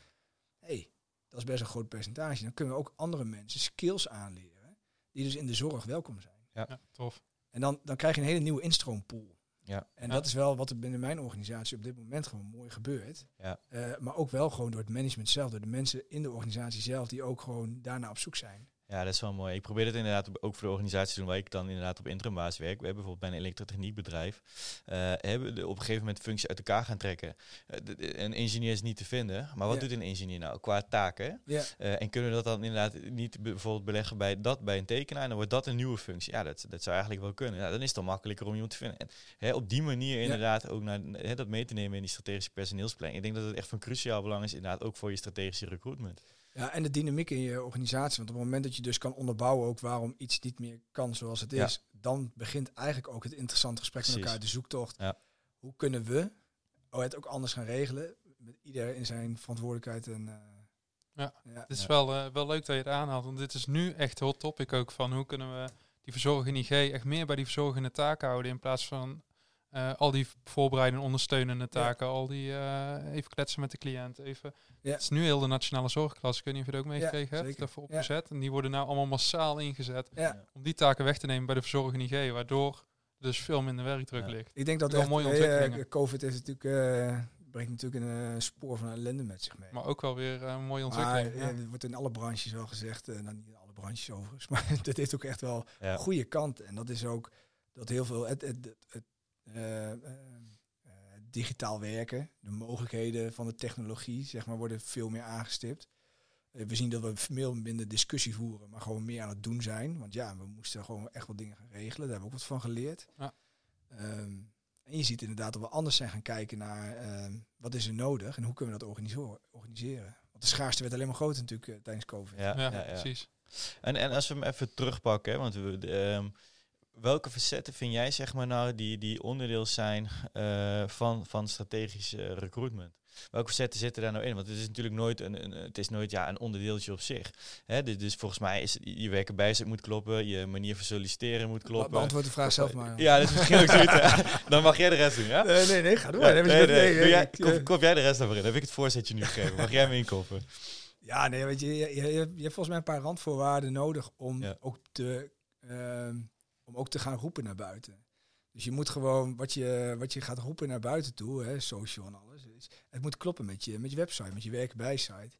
hey, dat is best een groot percentage. Dan kunnen we ook andere mensen skills aanleren, die dus in de zorg welkom zijn. Ja, tof. En dan, dan krijg je een hele nieuwe instroompool. Ja. En Ja. dat is wel wat er binnen mijn organisatie op dit moment gewoon mooi gebeurt. Ja. Eh, maar ook wel gewoon door het management zelf, door de mensen in de organisatie zelf, die ook gewoon daarna op zoek zijn. Ja, dat is wel mooi. Ik probeer het inderdaad ook voor de organisatie te doen waar ik dan inderdaad op interimbasis werk. We hebben bijvoorbeeld bij een elektrotechniekbedrijf, eh hebben we op een gegeven moment functies uit elkaar gaan trekken. Eh, de- de- een ingenieur is niet te vinden, maar wat Ja. doet een ingenieur nou qua taken? Ja, Eh, en kunnen we dat dan inderdaad niet be- bijvoorbeeld beleggen bij dat bij een tekenaar en dan wordt dat een nieuwe functie? Ja, dat, dat zou eigenlijk wel kunnen. Ja, dan is het dan makkelijker om iemand te vinden. En hè, op die manier inderdaad ook naar, hè, dat mee te nemen in die strategische personeelsplanning. Ik denk dat het echt van cruciaal belang is inderdaad ook voor je strategische recruitment. Ja, en de dynamiek in je organisatie. Want op het moment dat je dus kan onderbouwen ook waarom iets niet meer kan zoals het Ja. is, dan begint eigenlijk ook het interessante gesprek met elkaar, de zoektocht. Ja. Hoe kunnen we oh, het ook anders gaan regelen, met ieder in zijn verantwoordelijkheid en... eh, Ja. ja. Het is Ja. wel, eh, wel leuk dat je het aanhaalt, want dit is nu echt hot topic ook van hoe kunnen we die verzorgende IG echt meer bij die verzorgende taken houden in plaats van eh, al die voorbereidende ondersteunende taken, al die eh, even kletsen met de cliënt, even. Ja. Het is nu heel de nationale zorgklas, ik weet niet of je het ook meegekregen hebt, zeker. daarvoor Ja. opgezet. En die worden nou allemaal massaal ingezet Ja. om die taken weg te nemen bij de verzorgende IG, waardoor er dus veel minder werkdruk Ja. ligt. Ik denk dat Wel echt, mooie eh, ontwikkelingen. COVID is natuurlijk, eh, brengt natuurlijk een spoor van ellende met zich mee. Maar ook wel weer een mooie ontwikkeling. ja. er wordt in alle branches wel gezegd, eh nou niet in alle branches overigens, maar dat heeft ook echt wel Ja. goede kanten. En dat is ook dat heel veel het, het, het, het, digitaal werken, de mogelijkheden van de technologie, zeg maar, worden veel meer aangestipt. Eh, we zien dat we veel minder discussie voeren, maar gewoon meer aan het doen zijn. Want ja, we moesten gewoon echt wat dingen gaan regelen. Daar hebben we ook wat van geleerd. Ja. Ehm, en je ziet inderdaad dat we anders zijn gaan kijken naar ehm, wat is er nodig en hoe kunnen we dat organiseren. Want de schaarste werd alleen maar groter natuurlijk eh, tijdens COVID. Ja, ja, ja, ja. precies. En, en als we hem even terugpakken, hè, want we, ehm, welke facetten vind jij zeg maar nou die, die onderdeel zijn eh, van, van strategisch recruitment? Welke facetten zitten daar nou in? Want het is natuurlijk nooit een, een, het is nooit, ja, een onderdeeltje op zich. Hè, dus, dus volgens mij is je werken bij moet kloppen, je manier van solliciteren moet kloppen. Beantwoord de vraag zelf maar. Ja, dat is misschien ook zoiets. Dan mag jij de rest doen, ja? Nee, nee, nee, ga door. Ja, Nee, nee, nee, nee, nee, Doe nee, jij, kop, eh, kop jij de rest daarvoor in? Heb ik het voorzetje nu gegeven? Mag jij me inkoppen? Ja, nee, weet je, je, je, je hebt volgens mij een paar randvoorwaarden nodig om Ja. ook te ehm, om ook te gaan roepen naar buiten. Dus je moet gewoon wat je, wat je gaat roepen naar buiten toe, hè, social en alles. Het moet kloppen met je, met je website, met je werkbijsite.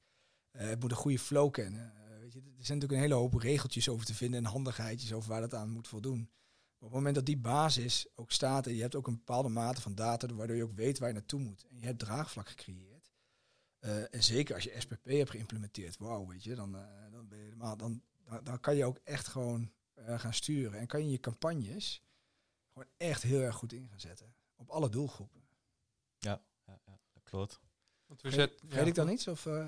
Eh het moet een goede flow kennen. Eh, weet je, er zijn natuurlijk een hele hoop regeltjes over te vinden en handigheidjes over waar dat aan moet voldoen. Maar op het moment dat die basis ook staat en je hebt ook een bepaalde mate van data, waardoor je ook weet waar je naartoe moet. En je hebt draagvlak gecreëerd. Eh, en zeker als je SPP hebt geïmplementeerd, wauw, weet je, dan, je dan, dan, dan kan je ook echt gewoon eh, gaan sturen. En kan je je campagnes gewoon echt heel erg goed in gaan zetten. Op alle doelgroepen. Ja, ja, dat klopt. Want we Vergeet, zet- vergeet ja. ik dan iets? Of, eh?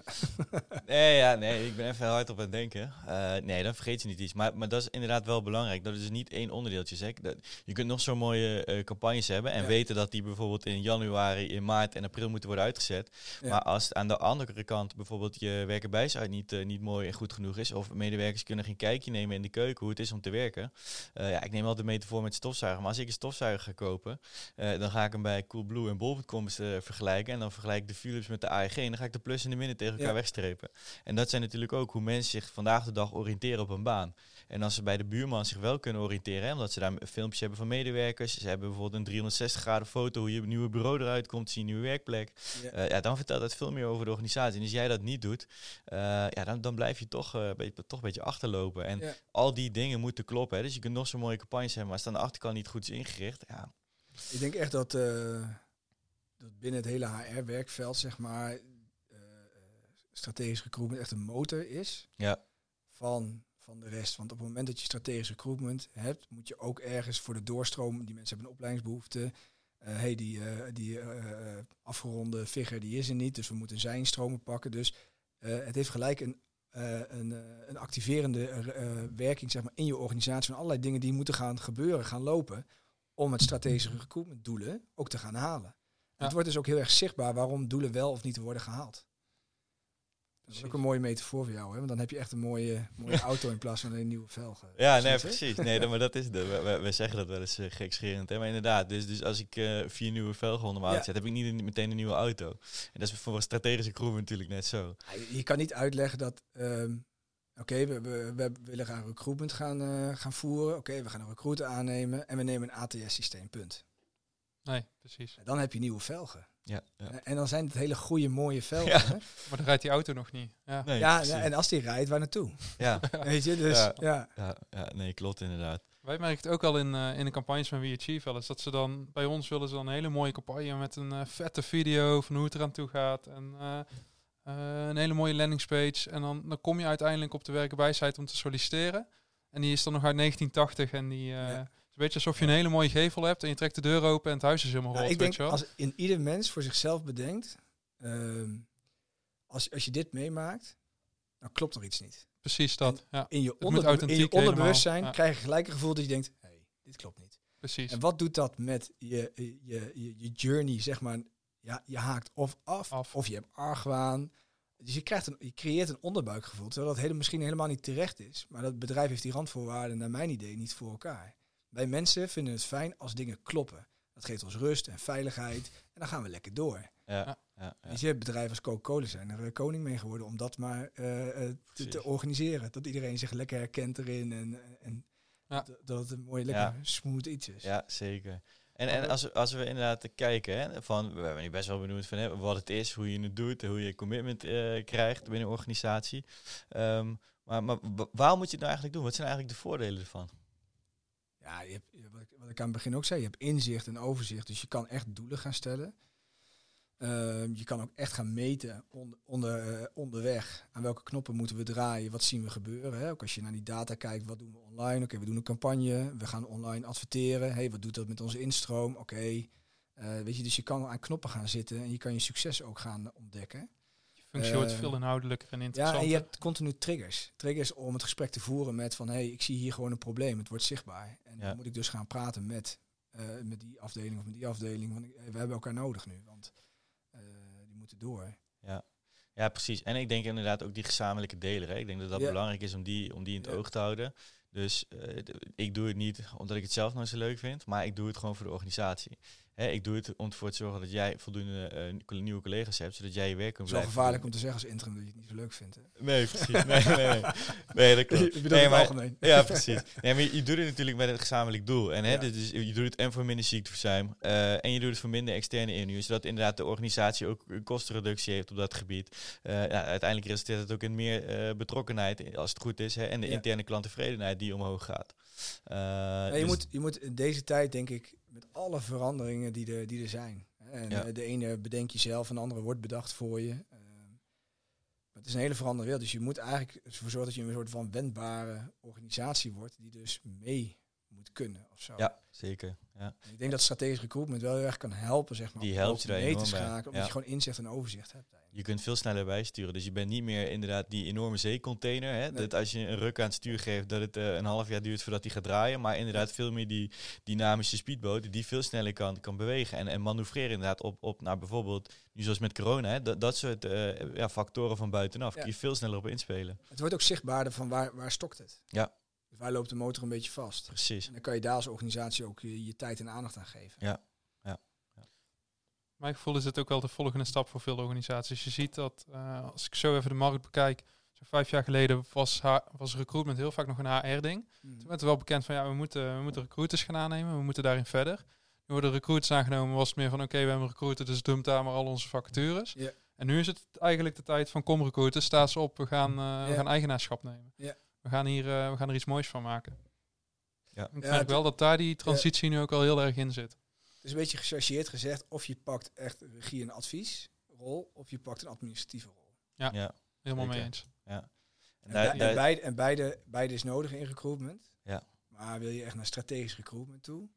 Nee, ja, nee, ik ben even hard op aan het denken. Eh, nee, dan vergeet je niet iets. Maar, maar dat is inderdaad wel belangrijk. Dat is dus niet één onderdeeltje. Zeg. Dat, je kunt nog zo'n mooie eh, campagnes hebben en Ja. weten dat die bijvoorbeeld in januari, in maart en april moeten worden uitgezet. Ja. Maar als aan de andere kant bijvoorbeeld je werkenbijsite niet, niet mooi en goed genoeg is, of medewerkers kunnen geen kijkje nemen in de keuken hoe het is om te werken. Eh, ja, ik neem altijd de metafoor met stofzuiger. Maar als ik een stofzuiger ga kopen, eh, dan ga ik hem bij Coolblue en Bol.com vergelijken. En dan vergelijk ik de Philips met de AEG. En dan ga ik de plus en de min tegen elkaar Ja. wegstrepen. En dat zijn natuurlijk ook hoe mensen zich vandaag de dag oriënteren op een baan. En als ze bij de buurman zich wel kunnen oriënteren, hè, omdat ze daar filmpjes hebben van medewerkers, ze hebben bijvoorbeeld een 360 graden foto hoe je nieuwe bureau eruit komt, zie je nieuwe werkplek. Ja. Eh, ja, dan vertelt dat veel meer over de organisatie. En als jij dat niet doet, eh, ja, dan, dan blijf je toch, eh, een beetje, toch een beetje achterlopen. En Ja. al die dingen moeten kloppen. Hè. Dus je kunt nog zo'n mooie campagnes hebben, maar als het aan de achterkant niet goed is ingericht, ja, Ik denk echt dat, dat binnen het hele HR-werkveld, zeg maar, eh, strategisch recruitment echt een motor is Ja. van, van de rest. Want op het moment dat je strategisch recruitment hebt, moet je ook ergens voor de doorstroom, die mensen hebben een opleidingsbehoefte. eh hey, die, eh, die eh, eh, afgeronde figure die is er niet, dus we moeten zijn stromen pakken. Dus eh, het heeft gelijk een, eh, een, eh, een activerende eh, eh, werking zeg maar, in je organisatie van allerlei dingen die moeten gaan gebeuren, gaan lopen om het strategische recruitment doelen ook te gaan halen. Het wordt dus ook heel erg zichtbaar waarom doelen wel of niet worden gehaald. Dat is ook een mooie metafoor voor jou, hè? want dan heb je echt een mooie, mooie auto in plaats van een nieuwe velgen. Ja, nee, Precies. Nee, dan- maar dat is de. We, we- zeggen dat wel eens uh, gekscherend, hè? Maar inderdaad, dus, dus als ik eh, vier nieuwe velgen onder mijn auto zet, heb ik niet een- meteen een nieuwe auto. En dat is voor een strategische crew natuurlijk net zo. Ja, je- kan niet uitleggen dat, ehm, oké, we, we, we willen gaan recruitment gaan, eh, gaan voeren. Oké, we gaan een recruiter aannemen en we nemen een ATS-systeem, punt. Nee, precies. Dan heb je nieuwe velgen. Ja, ja. En dan zijn het hele goede, mooie velgen. Ja. hè? Maar dan rijdt die auto nog niet. Ja. Nee, Ja, en als die rijdt, waar naartoe? ja, Weet je, dus Ja. ja. nee, klopt inderdaad. Wij merken het ook al in, eh, in de campagnes van We Achieve wel eens. Dat ze dan, bij ons willen ze dan een hele mooie campagne met een eh, vette video van hoe het eraan toe gaat. En eh, eh, een hele mooie landingspage. En dan, dan kom je uiteindelijk op de werkenbijsite om te solliciteren. En die is dan nog uit 1980. En die, eh, is een beetje alsof je een hele mooie gevel hebt. En je trekt de deur open en het huis is helemaal Nou, ik denk, als in ieder mens voor zichzelf bedenkt, ehm, als, als je dit meemaakt, dan klopt er iets niet. Precies dat. Ja, In je, onder, in je onderbewustzijn helemaal, ja. krijg je gelijk een gevoel dat je denkt, hey, dit klopt niet. precies. En wat doet dat met je, je, je, je journey, zeg maar? Ja, je haakt of af, Af. of je hebt argwaan. Dus je, krijgt een, je creëert een onderbuikgevoel, terwijl dat hele, misschien helemaal niet terecht is. Maar dat bedrijf heeft die randvoorwaarden, naar mijn idee, niet voor elkaar. Wij mensen vinden het fijn als dingen kloppen. Dat geeft ons rust en veiligheid. En dan gaan we lekker door. Ja, Ja. je, bedrijven als Coca-Cola zijn er eh, koning mee geworden om dat maar eh, eh, te, te organiseren. Dat iedereen zich lekker herkent erin en, en Ja. dat, het een mooi, lekker Ja. smooth iets is. Ja, zeker. En, en als, we- als we inderdaad kijken, hè, van, we hebben nu best wel benoemd van hè, wat het is, hoe je het doet, hoe je commitment eh, krijgt binnen een organisatie. Ehm, maar maar wa- waarom moet je het nou eigenlijk doen? Wat zijn eigenlijk de voordelen ervan? Ja, je wat ik aan het begin ook zei, je hebt inzicht en overzicht. Dus je kan echt doelen gaan stellen. Ehm, je kan ook echt gaan meten onder, onder, eh, onderweg. Aan welke knoppen moeten we draaien? Wat zien we gebeuren? Hè? Ook als je naar die data kijkt, wat doen we online? Oké, we doen een campagne. We gaan online adverteren. Hey, wat doet dat met onze instroom? Oké. Eh, weet je, dus je kan aan knoppen gaan zitten en je kan je succes ook gaan ontdekken. Je functie wordt eh, veel inhoudelijker en Ja, interessanter. en je hebt continu triggers. Triggers om het gesprek te voeren met van... hé, hey, ik zie hier gewoon een probleem. Het wordt zichtbaar. En Ja. dan moet ik dus gaan praten met, eh, met die afdeling of met die afdeling. Want ik- we hebben elkaar nodig nu. Want eh, die moeten door. Ja. ja, precies. En ik denk inderdaad ook die gezamenlijke deler. Hè. Ik denk dat dat Ja. belangrijk is om die, om die in het Ja. oog te houden. Dus eh, ik doe het niet omdat ik het zelf nou zo leuk vind, maar ik doe het gewoon voor de organisatie. Hè, ik doe het om ervoor te zorgen dat jij voldoende eh, nieuwe collega's hebt, zodat jij je werk kunt Het is wel blijven gevaarlijk doen. om te zeggen als interim dat je het niet zo leuk vindt. Hè? Nee, precies. Nee, nee, nee. nee dat klopt. Ik bedoel Nee, het maar- algemeen. Ja, precies. Nee, maar je, je doet het natuurlijk met het gezamenlijk doel. En hè, Ja. is, je doet het en voor minder ziekteverzuim. eh en je doet het voor minder externe inhuur. Zodat inderdaad de organisatie ook een kostenreductie heeft op dat gebied. Eh, ja, uiteindelijk resulteert het ook in meer betrokkenheid, als het goed is. Hè, en de Ja. interne klanttevredenheid die omhoog gaat. Ja, je, dus- moet, je moet in deze tijd, denk ik, met alle veranderingen die er, die er zijn. En Ja. eh, de ene bedenk je zelf, en de andere wordt bedacht voor je. Ehm, maar het is een hele veranderde wereld. Dus je moet eigenlijk ervoor zorgen dat je een soort van wendbare organisatie wordt, die dus mee moet kunnen of zo. Ja, zeker. Ja. Ik denk dat strategisch recruitment wel heel erg kan helpen, zeg maar. Die om helpt je mee te schakelen, omdat Ja. je gewoon inzicht en overzicht hebt. Je kunt veel sneller bijsturen. Dus je bent niet meer inderdaad die enorme zeecontainer. Hè? Nee. Dat als je een ruk aan het stuur geeft, dat het eh, een half jaar duurt voordat die gaat draaien. Maar inderdaad veel meer die dynamische speedboot die veel sneller kan, kan bewegen. En, en manoeuvreren inderdaad op, op nou, bijvoorbeeld, nu zoals met corona, hè? Dat, dat soort eh, ja, factoren van buitenaf. Ja. Kun je veel sneller op inspelen. Het wordt ook zichtbaarder van waar, waar stokt het. Ja. Dus waar loopt de motor een beetje vast. Precies. En dan kan je daar als organisatie ook je, je tijd en aandacht aan geven. Ja. Mijn gevoel is het ook wel de volgende stap voor veel organisaties. Je ziet dat, eh, als ik zo even de markt bekijk, zo vijf jaar geleden was, was recruitment heel vaak nog een HR-ding. Mhm. Toen werd er wel bekend van, ja, we moeten, we moeten recruiters gaan aannemen, we moeten daarin verder. Nu worden recruiters aangenomen, was het meer van, oké, we hebben een recruiter, dus dump daar maar al onze vacatures. En nu is het eigenlijk de tijd van, kom recruiters, sta ze op, we gaan, eh, we gaan eigenaarschap nemen. We, gaan hier, eh, we gaan er iets moois van maken. Ja. Ik merk het- wel dat daar die transitie nu ook al heel erg in zit. Het is een beetje gechargeerd gezegd, of je pakt echt regie- en adviesrol, of je pakt een administratieve rol. Ja. Helemaal mee eens. En En, en daar- beide, en beide, beide is nodig in recruitment. Ja. Maar wil je echt naar strategisch recruitment toe,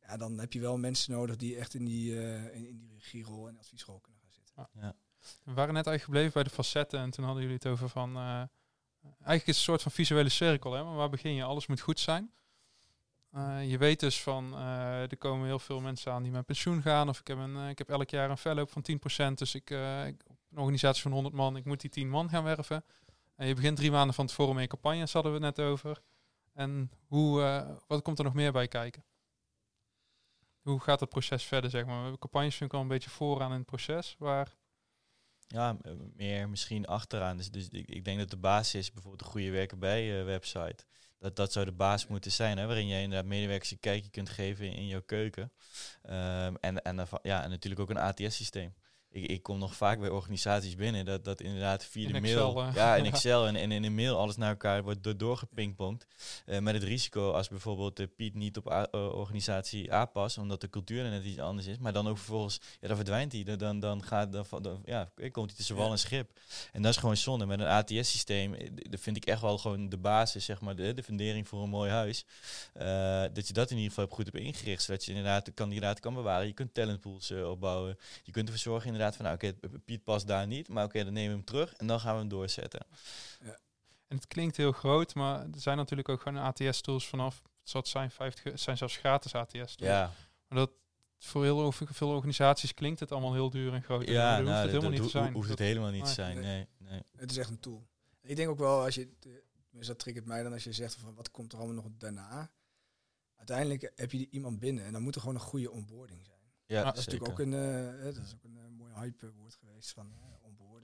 ja, dan heb je wel mensen nodig die echt in die, eh, in, in die regierol en adviesrol kunnen gaan zitten. We waren net eigenlijk gebleven bij de facetten en toen hadden jullie het over van... eh, eigenlijk is het een soort van visuele cirkel, hè? maar waar begin je? Alles moet goed zijn. Eh, je weet dus van, eh, er komen heel veel mensen aan die met pensioen gaan. Of ik heb, een, eh, ik heb elk jaar een fellow van 10%. Dus ik, een organisatie van 100 man, ik moet die 10 man gaan werven. En je begint drie maanden van tevoren mee campagnes, hadden we het net over. En hoe, wat komt er nog meer bij kijken? Hoe gaat het proces verder, zeg maar? We hebben campagnes vind ik al een beetje vooraan in het proces. Waar Ja, meer misschien achteraan. Dus, dus ik, ik denk dat de basis is bijvoorbeeld een goede werken bij website. Dat, dat zou de basis moeten zijn, hè, waarin je inderdaad medewerkers een kijkje kunt geven in, jouw keuken. Ehm, en, en, ja, en natuurlijk ook een ATS-systeem. Ik, ik kom nog vaak bij organisaties binnen dat, dat inderdaad via In de Excel, mail, eh. ja, in Excel en, en in een mail alles naar elkaar wordt door, doorgepingpongd. Eh, met het risico als bijvoorbeeld de Piet niet op A- eh, organisatie A past, omdat de cultuur er net iets anders is, maar dan ook vervolgens, ja, dan verdwijnt hij. Dan, dan, dan gaat, dan, dan, ja, komt hij tussen wal en schip. En dat is gewoon zonde. Met een ATS-systeem, eh, dat vind ik echt wel gewoon de basis, zeg maar, de, de fundering voor een mooi huis. Eh, dat je dat in ieder geval goed hebt ingericht, zodat je inderdaad de kandidaat kan bewaren. Je kunt talentpools eh, opbouwen. Je kunt ervoor zorgen inderdaad van, nou, oké, Piet past daar niet, maar oké, dan nemen we hem terug en dan gaan we hem doorzetten. En het klinkt heel groot, maar er zijn natuurlijk ook gewoon ATS-tools vanaf, het zijn, 50, het zijn zelfs gratis ATS-tools. Ja, Maar dat voor heel veel organisaties klinkt het allemaal heel duur en groot. ja dat hoeft nou, het helemaal niet dat te zijn. hoeft het helemaal niet te Nee. zijn. Nee. Nee. Het is echt een tool. Ik denk ook wel, als je, dus dat triggert mij dan als je zegt van wat komt er allemaal nog daarna. Uiteindelijk heb je iemand binnen en dan moet er gewoon een goede onboarding zijn. Ja, Dat is zeker. natuurlijk ook een, eh, dat is ook een hype woord geweest van eh.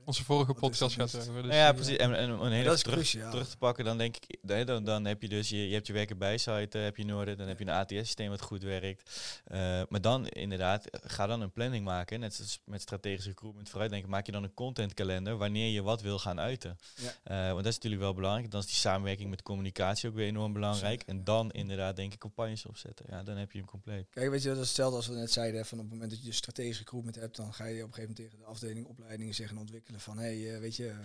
Onze vorige podcast gaat over. Dus Nou ja, die, eh, precies. En, en om een hele terug, cruciaal. terug te pakken, dan denk ik, nee, dan, dan heb je dus, je, je hebt je werken bij site, eh, heb je orde, dan heb je een ATS-systeem wat goed werkt. Eh, maar dan inderdaad, ga dan een planning maken, net zoals met strategisch recruitment vooruitdenken, maak je dan een contentkalender wanneer je wat wil gaan uiten. Ja. Eh, want dat is natuurlijk wel belangrijk. Dan is die samenwerking met communicatie ook weer enorm belangrijk. Zeker, En ja. dan inderdaad denk ik campagnes opzetten. Ja, dan heb je hem compleet. Kijk, weet je, dat is hetzelfde als we net zeiden. Van op het moment dat je dus strategisch recruitment hebt, dan ga je op een gegeven moment tegen de afdeling opleidingen zeggen en ontwikkelen van hé, hey, eh, weet je, eh,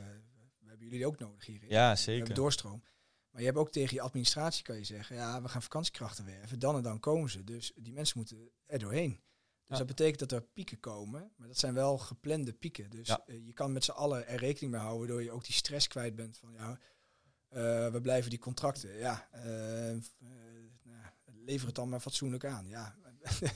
we hebben jullie ook nodig hierin. Ja, We zeker. hebben doorstroom. Maar je hebt ook tegen je administratie kan je zeggen, ja, we gaan vakantiekrachten werven, dan en dan komen ze. Dus die mensen moeten er doorheen. Dus Ja. dat betekent dat er pieken komen, maar dat zijn wel geplande pieken. Dus Ja. eh, je kan met z'n allen er rekening mee houden, waardoor je ook die stress kwijt bent van ja, we blijven die contracten. Ja, nou, lever het dan maar fatsoenlijk aan. Ja,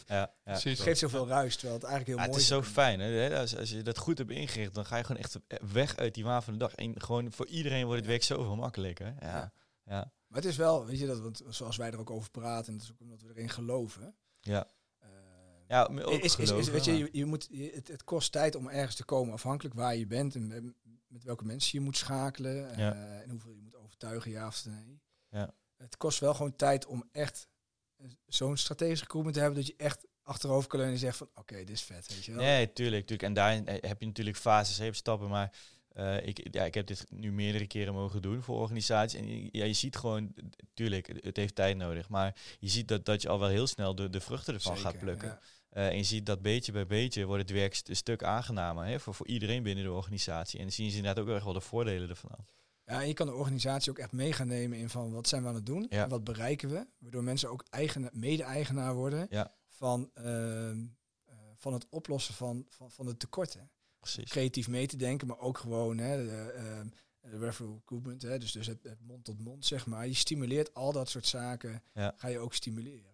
Ja, ja. Precies. het geeft zoveel ruis, terwijl het eigenlijk heel Ja, mooi het is zo fijn. Hè? Als, als je dat goed hebt ingericht, dan ga je gewoon echt weg uit die waan van de dag. En gewoon voor iedereen wordt het werk zoveel makkelijker. Ja. Ja. Ja. Maar het is wel, weet je, dat, want zoals wij er ook over praten, en dat is ook omdat we erin geloven. Ja. eh, Ja, ook is, is, is, weet je, je, je moet, je- het, het kost tijd om ergens te komen, afhankelijk waar je bent en met, met welke mensen je moet schakelen Ja. eh, en hoeveel je moet overtuigen, ja of nee. Ja. Het kost wel gewoon tijd om echt eh, zo'n strategische recruitment te hebben dat je echt achterover kan leunen en zegt van oké, dit is vet, weet je wel. Nee, tuurlijk, tuurlijk. En daarin eh, heb je natuurlijk fases, hebt stappen, maar eh, ik, ja, ik heb dit nu meerdere keren mogen doen voor organisaties. En je- ja, je ziet gewoon, tuurlijk, het- heeft tijd nodig, maar je ziet dat, dat je al wel heel snel de, de vruchten ervan gaat plukken. ja. Eh, en je ziet dat beetje bij beetje wordt het werk een stuk aangenamer hè, voor, voor iedereen binnen de organisatie. En dan zien ze inderdaad ook echt wel de voordelen ervan. Ja, en je kan de organisatie ook echt mee gaan nemen in van wat zijn we aan het doen Ja. en wat bereiken we. Waardoor mensen ook eigen, mede-eigenaar worden Ja. van, ehm, eh, van het oplossen van, van, van de tekorten. Precies. Creatief mee te denken, maar ook gewoon hè, de, ehm, de referral recruitment, hè, dus, dus het, het mond tot mond, zeg maar. Je stimuleert al dat soort zaken, Ja. ga je ook stimuleren.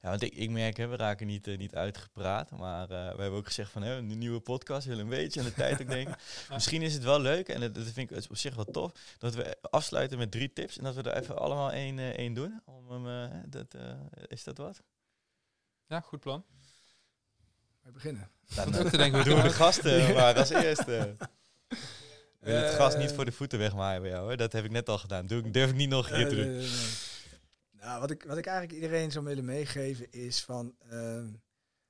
Ja, want ik, ik merk, hè, we raken niet, eh, niet uitgepraat. Maar eh, we hebben ook gezegd van hè, een nieuwe podcast, we willen een beetje aan de tijd ook denken. Misschien is het wel leuk, en dat, dat vind ik op zich wel tof, dat we afsluiten met drie tips. En dat we er even allemaal één, eh, één doen. Om eh, dat, eh, is dat wat? Ja, goed plan. We beginnen. Nou, Wat ook te denken. doen we de gasten maar als eerste. Ik wil het Eh, gas niet voor de voeten wegmaaien bij jou. Hoor. Dat heb ik net al gedaan. Doe, ik- durf ik niet nog een keer Eh, wat ik, wat ik eigenlijk iedereen zou willen meegeven is van... ehm,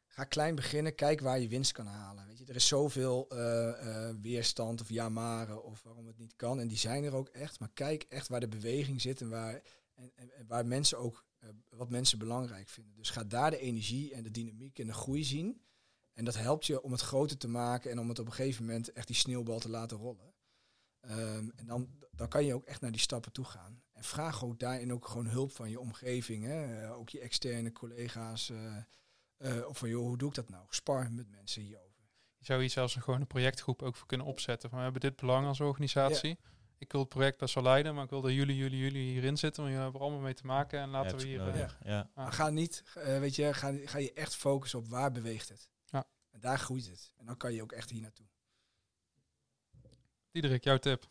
ga klein beginnen, kijk waar je winst kan halen. Weet je, er is zoveel eh, eh, weerstand of jamaren of waarom het niet kan. En die zijn er ook echt. Maar kijk echt waar de beweging zit en waar, en, en waar mensen ook... eh, wat mensen belangrijk vinden. Dus ga daar de energie en de dynamiek en de groei zien. En dat helpt je om het groter te maken en om het op een gegeven moment echt die sneeuwbal te laten rollen. Ehm, en dan, dan kan je ook echt naar die stappen toe gaan. En vraag ook daarin ook gewoon hulp van je omgeving. Hè? Eh, ook je externe collega's. eh, eh, of van, joh, hoe doe ik dat nou? Spar met mensen hierover. Je zou hier zelfs een, gewoon een projectgroep ook voor kunnen opzetten. Van, we hebben dit belang als organisatie. Ik wil het project best wel leiden, maar ik wil dat jullie, jullie, jullie hierin zitten. Want jullie hebben er allemaal mee te maken. En laten Ja, we hier... Ja. Maar ga niet, weet je, ga, ga je echt focussen op waar beweegt het. Ja. En daar groeit het. En dan kan je ook echt hier naartoe. Diederik, jouw tip.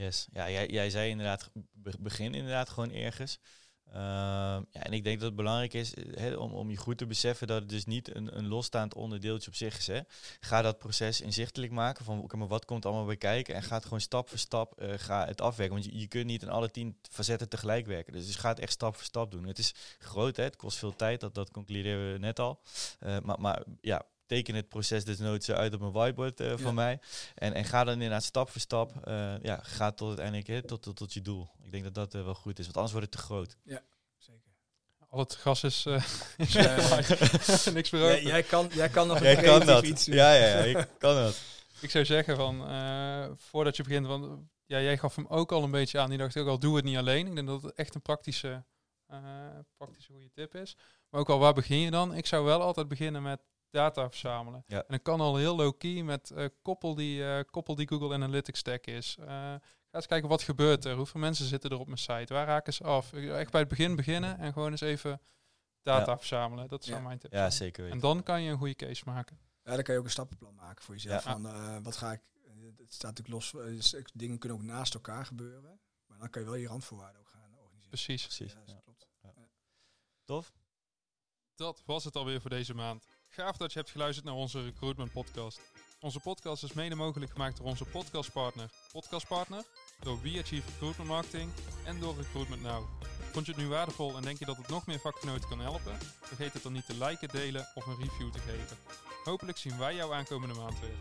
Yes. Ja, jij, jij zei inderdaad, be- begin inderdaad gewoon ergens. Ehm, ja, en ik denk dat het belangrijk is eh, om, om je goed te beseffen dat het dus niet een, een losstaand onderdeeltje op zich is. Hè. Ga dat proces inzichtelijk maken van oké, maar wat komt allemaal bij kijken en ga gewoon stap voor stap eh, ga het afwerken. Want je, je kunt niet in alle tien facetten tegelijk werken. Dus, dus ga het echt stap voor stap doen. Het is groot, hè, het kost veel tijd, dat, dat concluderen we net al. Eh, maar, maar ja, teken het proces desnoods uit op een whiteboard eh, Ja. van mij. En, en ga dan inderdaad stap voor stap, eh, ja, ga tot uiteindelijk hè, tot, tot, tot je doel. Ik denk dat dat eh, wel goed is, want anders wordt het te groot. Zeker. Al het gas is... eh, is Ja. Niks meer Jij, over. jij, kan, jij kan nog een kan dat. iets doen. Ja, ja, ja, ik kan dat. Ik zou zeggen van, eh, voordat je begint, want ja, jij gaf hem ook al een beetje aan. Die dacht ook al, doe het niet alleen. Ik denk dat het echt een praktische, eh, praktische goede tip is. Maar ook al, waar begin je dan? Ik zou wel altijd beginnen met data verzamelen. Ja. En dat kan al heel low-key met eh, koppel, die, eh, koppel die Google Analytics stack is. Eh, ga eens kijken, wat gebeurt er? Hoeveel mensen zitten er op mijn site? Waar raken ze af? Echt bij het begin beginnen en gewoon eens even data Ja. verzamelen. Dat zou Ja. mijn tip Ja, zeker weten. En dan kan je een goede case maken. Ja, dan kan je ook een stappenplan maken voor jezelf. Ja. Van, eh, wat ga ik... Het staat natuurlijk los... dus, dingen kunnen ook naast elkaar gebeuren. Maar dan kan je wel je randvoorwaarden ook gaan organiseren. Precies. Precies. Ja, dat ja. klopt. Tof. Dat was het alweer voor deze maand. Gaaf dat je hebt geluisterd naar onze recruitment podcast. Onze podcast is mede mogelijk gemaakt door onze podcastpartner Podcastpartner, door We Achieve Recruitment Marketing en door Recruitment Now. Vond je het nu waardevol en denk je dat het nog meer vakgenoten kan helpen? Vergeet het dan niet te liken, delen of een review te geven. Hopelijk zien wij jou aankomende maand weer.